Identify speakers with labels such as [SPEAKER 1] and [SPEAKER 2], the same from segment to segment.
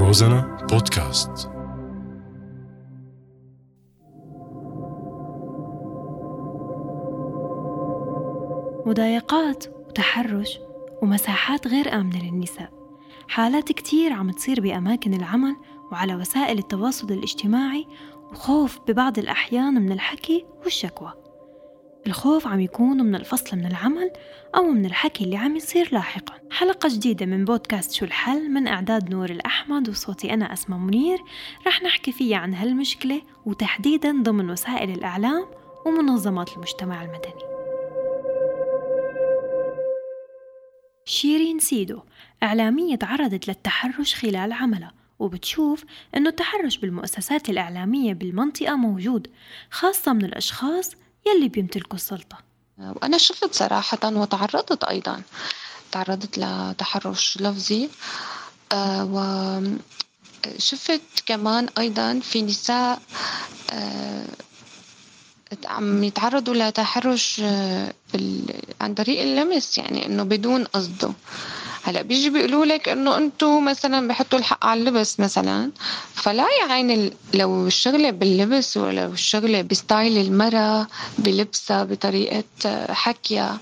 [SPEAKER 1] روزانا بودكاست.
[SPEAKER 2] مضايقات وتحرش ومساحات غير آمنة للنساء. حالات كتير عم تصير بأماكن العمل وعلى وسائل التواصل الاجتماعي وخوف ببعض الأحيان من الحكي والشكوى. الخوف عم يكون من الفصل من العمل أو من الحكي اللي عم يصير لاحقا. حلقة جديدة من بودكاست شو الحل من إعداد نور الأحمد وصوتي أنا أسمى منير. رح نحكي فيها عن هالمشكلة وتحديدا ضمن وسائل الإعلام ومنظمات المجتمع المدني. شيرين سيدو إعلامية تعرضت للتحرش خلال عملها وبتشوف أنه التحرش بالمؤسسات الإعلامية بالمنطقة موجود خاصة من الأشخاص يلي بيمتلكوا السلطة.
[SPEAKER 3] وأنا شفت صراحة وتعرضت أيضا تعرضت لتحرش لفظي. آه، وشفت كمان أيضا في نساء آه، عم يتعرضوا لتحرش آه، عن طريق اللمس يعني إنه بدون قصده. هلا بيجي بيقولوا لك إنه أنتم مثلا بحطوا الحق على اللبس مثلا فلا يا عيني لو الشغلة باللبس ولا الشغلة بستايل المرأة بلبسها بطريقة حكيها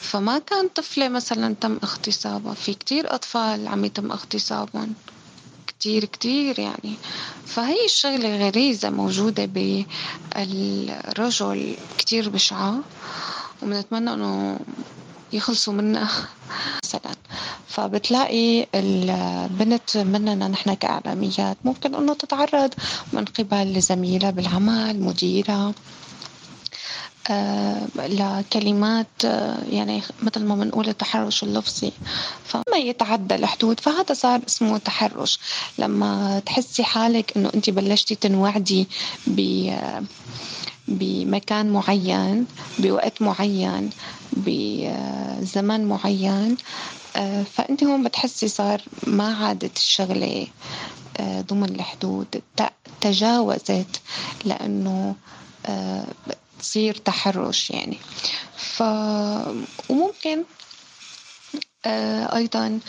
[SPEAKER 3] فما كان طفلة مثلا تم اغتصابها. في كتير أطفال عم يتم اغتصابهم. كتير كتير يعني. فهي الشغلة غريزة موجودة بالرجل كتير بشعة. وبنتمنى إنه يخلصوا منها مثلا فبتلاقي البنت مننا نحن كإعلاميات ممكن إنه تتعرض من قبل زميلة بالعمل مديرة آه، لكلمات آه، يعني مثل ما بنقول التحرش اللفظي. فما يتعدى الحدود. فهذا صار اسمه تحرش. لما تحسي حالك إنه انت بلشتي تنوعدي ب بمكان معين بوقت معين بزمن معين. فأنت هون بتحسي صار ما عادت الشغلة ضمن الحدود. تجاوزت لأنه تصير تحرش يعني. ف وممكن آه، أيضا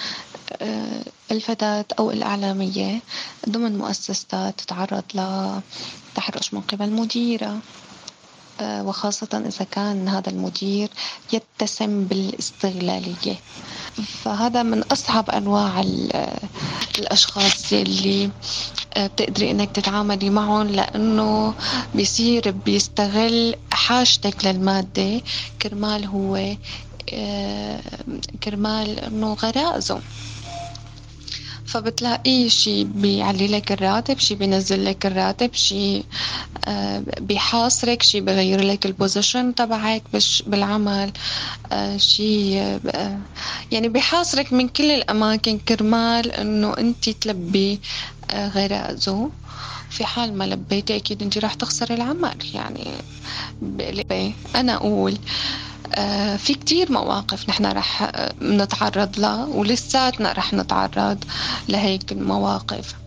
[SPEAKER 3] آه، الفتاة أو الإعلامية ضمن مؤسسات تتعرض لتحرش من قبل مديرة. آه، وخاصة إذا كان هذا المدير يتسم بالاستغلالية. فهذا من أصعب أنواع الأشخاص اللي آه، بتقدري إنك تتعاملي معهم لأنه بيصير بيستغل حاجتك للمادة كرمال هو آه، كرمال إنه غرائزه. فبتلاقيه شي بيعلي لك الراتب شي بينزل لك الراتب شي آه، بيحاصرك شي بغير لك ال position تبعك بالعمل. آه، شي آه، يعني بيحاصرك من كل الأماكن كرمال إنه أنت تلبي غرائزه في حال ما لبيتي أكيد أنت راح تخسري العمل يعني أنا أقول آه، في كتير مواقف نحن رح نتعرض لها ولساتنا رح نتعرض لهيك المواقف.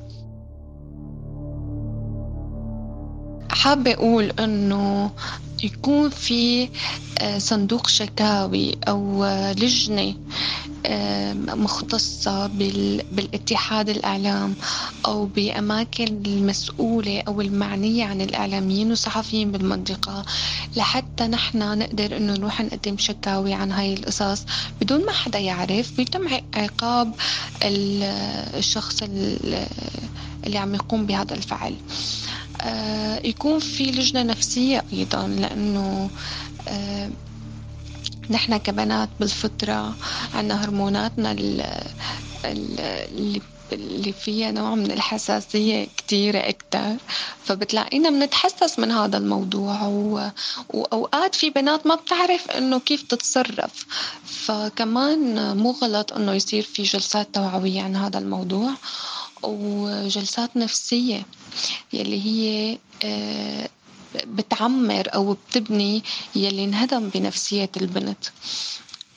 [SPEAKER 3] حابة أقول إنه يكون في آه، صندوق شكاوي أو آه، لجنة مختصة بالاتحاد الإعلام أو بأماكن المسؤولة أو المعنية عن الإعلاميين والصحفيين بالمنطقة لحتى نحن نقدر إنه نروح نقدم شكاوي عن هاي القصص. بدون ما حدا يعرف بيتم عقاب الشخص اللي عم يقوم بهذا الفعل. آه، يكون في لجنة نفسية أيضا لأنه آه، نحن كبنات بالفطرة عنا هرموناتنا اللي اللي فيها نوع من الحساسية كتيرة أكتر. فبتلاقينا بنتحسس من هذا الموضوع و... وأوقات في بنات ما بتعرف إنه كيف تتصرف. فكمان مو غلط إنه يصير في جلسات توعوية عن هذا الموضوع وجلسات نفسية. يلي هي آه، بتعمر أو بتبني يلي انهدم بنفسية البنت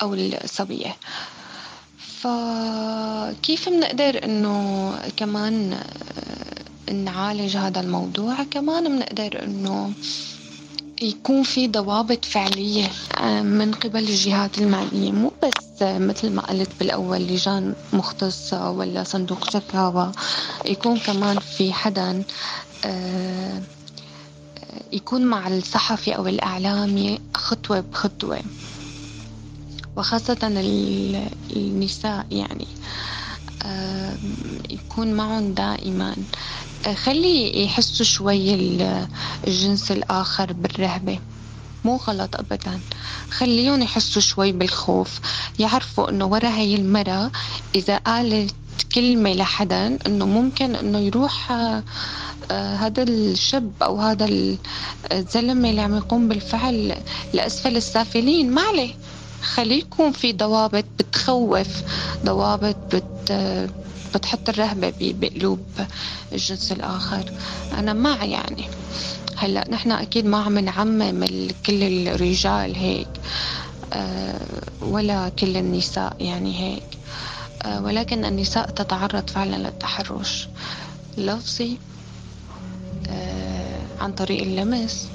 [SPEAKER 3] أو الصبية. فكيف بنقدر إنه كمان نعالج هذا الموضوع؟ كمان بنقدر إنه يكون في ضوابط فعلية آه، من قبل الجهات المعنية. مو بس مثل ما قلت بالأول لجان مختصة ولا صندوق شكاوى يكون كمان في حدا يكون مع الصحفي أو الإعلامي خطوة بخطوة وخاصة النساء يعني. يكون معهم دائما. خلي يحسوا شوي الجنس الآخر بالرهبة. مو غلط أبدا. خليهم يحسوا شوي بالخوف. يعرفوا أنه ورا هاي المرة إذا قالت كلمة لحدا أنه ممكن أنه يروح آه، هذا الشاب أو هذا الزلمة اللي عم يقوم بالفعل لأسفل السافلين. ما عليه. خليه يكون في ضوابط بتخوف ضوابط بت بتحط الرهبة بقلوب الجنس الآخر. أنا مع يعني. هلأ نحن أكيد ما عم نعمم كل الرجال هيك أه ولا كل النساء يعني هيك أه ولكن النساء تتعرض فعلا للتحرش. لفظي عن طريق اللمس.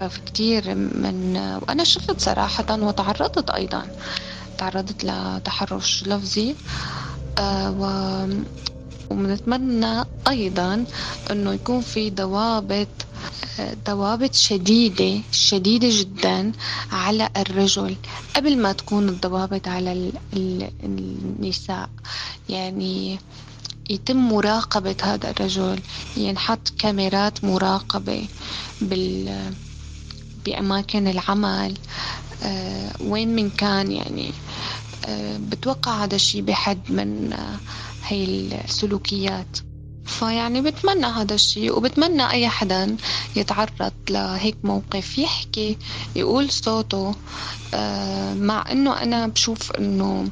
[SPEAKER 3] ففي كتير من وأنا شفت صراحة وتعرضت أيضا تعرضت لتحرش لفظي آه، و وبنتمنى أيضا أنه يكون في ضوابط ضوابط شديدة شديدة جدا على الرجل قبل ما تكون الضوابط على النساء. يعني يتم مراقبة هذا الرجل ينحط كاميرات مراقبة بال بأماكن العمل آه، وين من كان يعني آه، بتوقع هذا الشيء بحد من آه، هي السلوكيات. فيعني بتمنى هذا الشيء وبتمنى أي حدا يتعرض لهيك موقف يحكي يقول صوته. مع إنه أنا بشوف إنه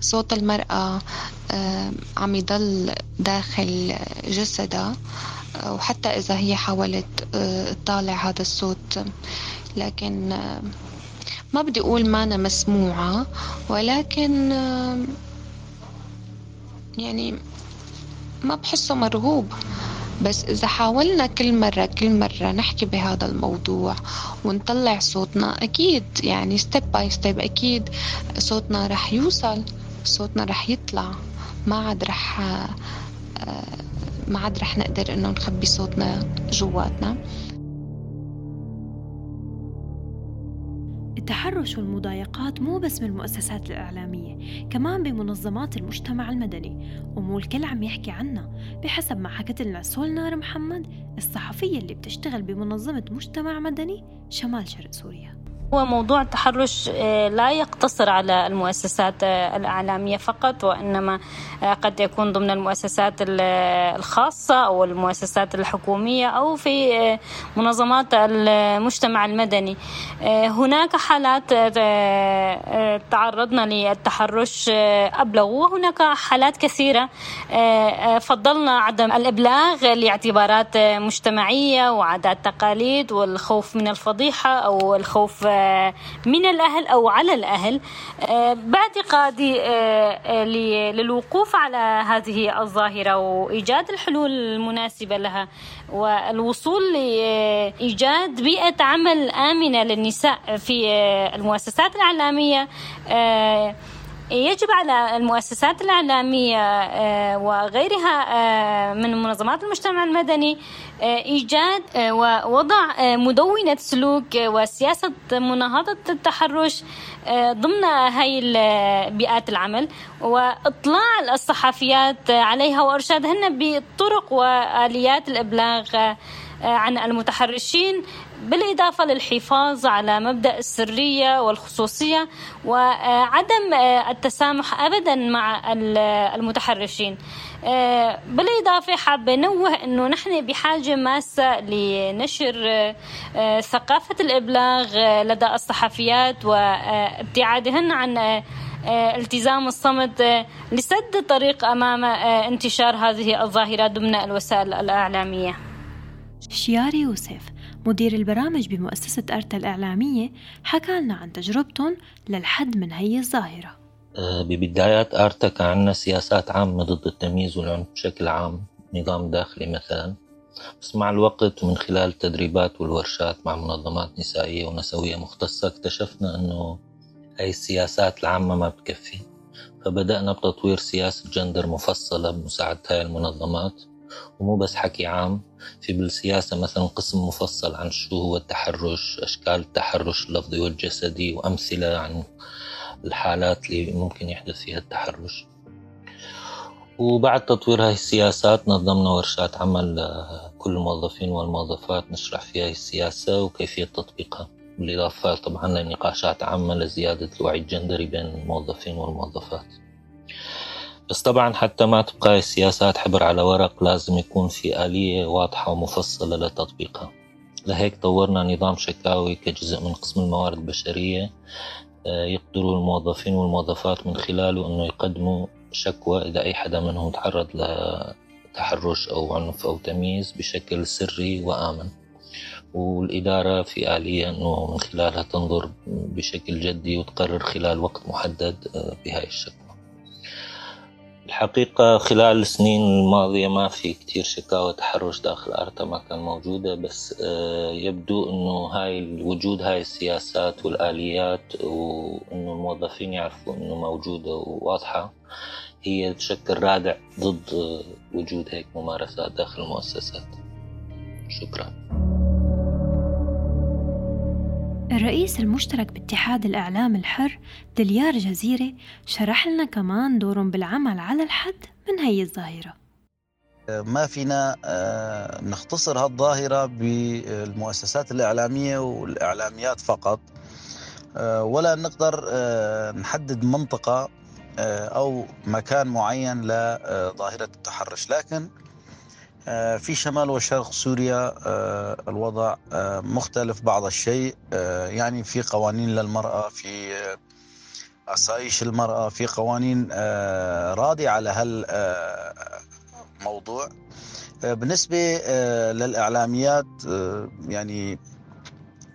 [SPEAKER 3] صوت المرأة عم يضل داخل جسدها. وحتى إذا هي حاولت آه، تطالع هذا الصوت. لكن آه، ما بدي أقول ما أنا مسموعة ولكن آه، يعني ما بحسه مرغوب. بس إذا حاولنا كل مرة كل مرة نحكي بهذا الموضوع ونطلع صوتنا أكيد يعني step by step أكيد صوتنا رح يوصل صوتنا رح يطلع. ما عاد رح ما عاد رح نقدر إنه نخبي صوتنا جواتنا.
[SPEAKER 2] التحرش والمضايقات مو بس من المؤسسات الإعلامية كمان بمنظمات المجتمع المدني. ومو الكل عم يحكي عنها بحسب ما حكت لنا سولنار محمد الصحفية اللي بتشتغل بمنظمة مجتمع مدني شمال شرق سوريا.
[SPEAKER 4] هو موضوع التحرش آه، لا يقتصر على المؤسسات آه، الإعلامية فقط وإنما آه، قد يكون ضمن المؤسسات الخاصة أو المؤسسات الحكومية أو في منظمات المجتمع المدني. هناك حالات تعرضنا للتحرش أبلغ وهناك حالات كثيرة. فضلنا عدم الإبلاغ لاعتبارات مجتمعية وعادات تقاليد والخوف من الفضيحة أو الخوف من الأهل أو على الأهل. آه، باعتقادي آه، آه، للوقوف على هذه الظاهرة وإيجاد الحلول المناسبة لها والوصول لإيجاد بيئة عمل آمنة للنساء في المؤسسات الإعلامية يجب على المؤسسات الإعلامية آه، وغيرها آه، من منظمات المجتمع المدني آه، إيجاد ووضع مدونة سلوك وسياسة مناهضة التحرش ضمن هاي بيئات العمل وإطلاع الصحفيات عليها وإرشادهن بطرق وآليات الإبلاغ عن المتحرشين بالإضافة للحفاظ على مبدأ السرية والخصوصية وعدم التسامح أبدا مع المتحرشين بالإضافة حابة نوه أنه نحن بحاجة ماسة لنشر ثقافة الإبلاغ لدى الصحفيات وابتعادهن عن التزام الصمت لسد طريق أمام انتشار هذه الظاهرة ضمن الوسائل الإعلامية.
[SPEAKER 2] شياري يوسف مدير البرامج بمؤسسة أرتا الإعلامية حكى لنا عن تجربتهم للحد من هي الظاهرة.
[SPEAKER 5] آه، ببدايات أرتا كان عندنا سياسات عامة ضد التمييز والعنف بشكل عام نظام داخلي مثلا. بس مع الوقت ومن خلال التدريبات والورشات مع منظمات نسائية ونسوية مختصة اكتشفنا أنه هاي السياسات العامة ما بتكفي. فبدأنا بتطوير سياسة جندر مفصلة بمساعدة هاي المنظمات. ومو بس حكي عام في بالسياسة مثلا قسم مفصل عن شو هو التحرش أشكال التحرش اللفظي والجسدي وأمثلة عن الحالات اللي ممكن يحدث فيها التحرش. وبعد تطوير هاي السياسات نظمنا ورشات عمل كل الموظفين والموظفات نشرح فيها هاي السياسة وكيفية تطبيقها. بالإضافة طبعا لنقاشات عامة لزيادة الوعي الجندري بين الموظفين والموظفات. بس طبعا حتى ما تبقى السياسات حبر على ورق لازم يكون في آلية واضحة ومفصلة لتطبيقها. لهيك طورنا نظام شكاوي كجزء من قسم الموارد البشرية آه، يقدروا الموظفين والموظفات من خلاله أنه يقدموا شكوى إذا أي حدا منهم تعرض لتحرش أو عنف أو تمييز بشكل سري وآمن. والإدارة في آلية أنه من خلالها تنظر بشكل جدي وتقرر خلال وقت محدد آه، بهاي الشكوى. الحقيقة خلال السنين الماضية ما في كتير شكاوى تحرش داخل أرتا ما كان موجودة بس آه، يبدو أنه هاي وجود هاي السياسات والآليات وأنه الموظفين يعرفوا أنه موجودة وواضحة هي تشكل رادع ضد وجود هيك ممارسات داخل المؤسسات. شكرا.
[SPEAKER 2] الرئيس المشترك باتحاد الإعلام الحر دليار جزيرة شرح لنا كمان دورهم بالعمل على الحد من هي الظاهرة.
[SPEAKER 6] ما فينا آه، نختصر هالظاهرة بالمؤسسات الإعلامية والإعلاميات فقط آه، ولا نقدر آه، نحدد منطقة أو مكان معين لظاهرة التحرش. لكن في شمال وشرق سوريا آه، الوضع آه، مختلف بعض الشيء. يعني في قوانين للمرأة في أسايش المرأة في قوانين راضية على هالموضوع بالنسبة للإعلاميات يعني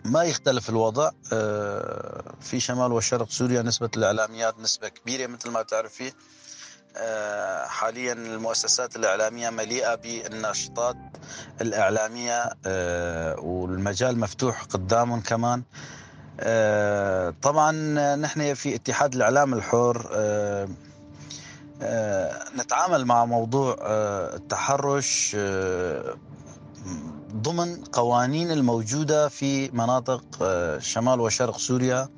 [SPEAKER 6] ما يختلف الوضع. في شمال وشرق سوريا نسبة الإعلاميات نسبة كبيرة مثل ما تعرفي آه، حاليا المؤسسات الإعلامية مليئة بالناشطات الإعلامية آه، والمجال مفتوح قدامهم كمان. آه، طبعا نحن في اتحاد الإعلام الحر نتعامل مع موضوع التحرش ضمن قوانين الموجودة في مناطق شمال وشرق سوريا.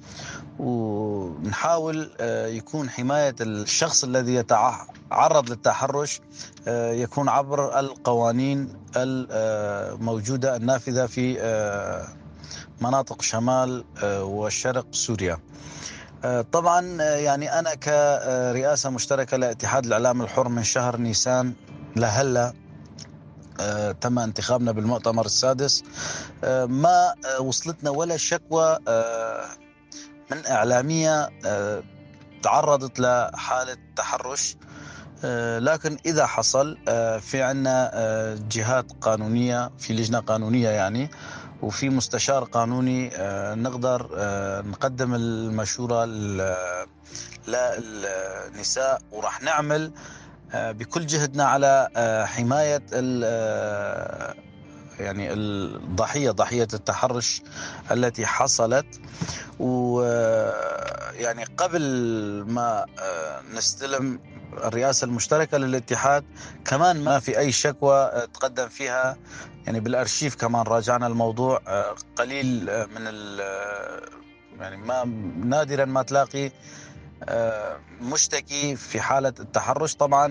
[SPEAKER 6] ونحاول آه، يكون حماية الشخص الذي يتعرض للتحرش آه، يكون عبر القوانين الموجودة النافذة في آه، مناطق شمال وشرق سوريا. طبعا يعني أنا كرئاسة مشتركة لاتحاد الإعلام الحر من شهر نيسان لهلا تم انتخابنا بالمؤتمر السادس. ما وصلتنا ولا شكوى من إعلامية آه، تعرضت لحالة تحرش آه، لكن إذا حصل آه، في عنا جهات قانونية في لجنة قانونية يعني وفي مستشار قانوني نقدر نقدم المشورة للنساء وراح نعمل بكل جهدنا على حماية يعني الضحيه ضحية التحرش التي حصلت. ويعني قبل ما آه، نستلم الرئاسة المشتركة للاتحاد كمان ما في أي شكوى آه، تقدم فيها. يعني بالأرشيف كمان راجعنا الموضوع آه، قليل من يعني ما نادرا ما تلاقي مشتكي في حالة التحرش. طبعا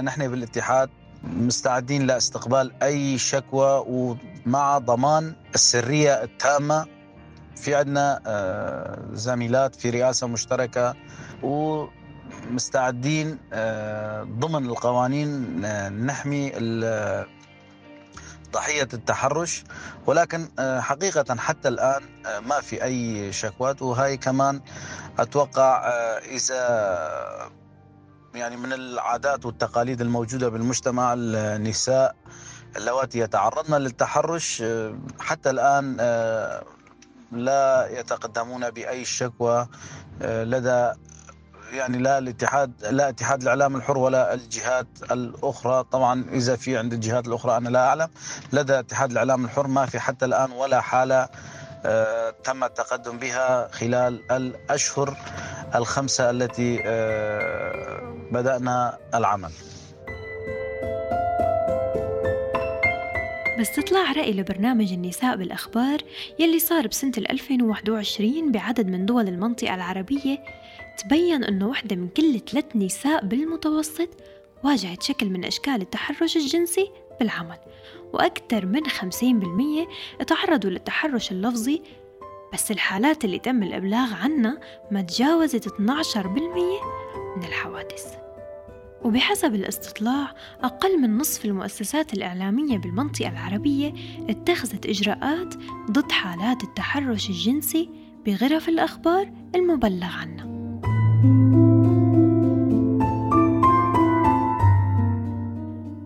[SPEAKER 6] نحن بالاتحاد مستعدين لاستقبال أي شكوى ومع ضمان السرية التامة. في عندنا آه، زميلات في رئاسة مشتركة ومستعدين آه، ضمن القوانين آه، نحمي ضحية التحرش. ولكن حقيقة حتى الآن ما في أي شكوات. وهي كمان أتوقع إذا يعني من العادات والتقاليد الموجودة بالمجتمع النساء اللواتي يتعرضن للتحرش حتى الآن لا يتقدمون بأي شكوى لدى يعني لا الاتحاد لا اتحاد الإعلام الحر ولا الجهات الأخرى. طبعا إذا في عند الجهات الأخرى أنا لا أعلم. لدى اتحاد الإعلام الحر ما في حتى الآن ولا حالة آه، تم التقدم بها خلال الأشهر الخمسة التي بدأنا العمل.
[SPEAKER 2] بس تطلع رأي لبرنامج النساء بالأخبار يلي صار بسنة 2021 بعدد من دول المنطقة العربية تبين أنه وحدة من كل ثلاث نساء بالمتوسط واجهت شكل من أشكال التحرش الجنسي بالعمل وأكثر من 50% تعرضوا للتحرش اللفظي بس الحالات اللي تم الإبلاغ عنها ما تجاوزت 12% من الحوادث وبحسب الاستطلاع أقل من نصف المؤسسات الإعلامية بالمنطقة العربية اتخذت إجراءات ضد حالات التحرش الجنسي بغرف الأخبار المبلغ عنها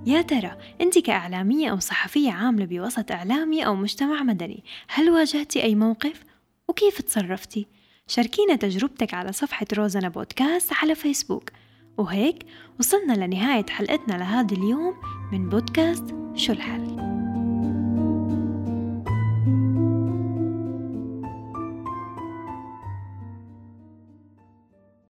[SPEAKER 2] يا ترى أنت كإعلامية أو صحفية عاملة بوسط إعلامي أو مجتمع مدني هل واجهتي أي موقف؟ وكيف تصرفتي؟ شاركينا تجربتك على صفحة روزانا بودكاست على فيسبوك وهيك وصلنا لنهاية حلقتنا لهذا اليوم من بودكاست شو الحل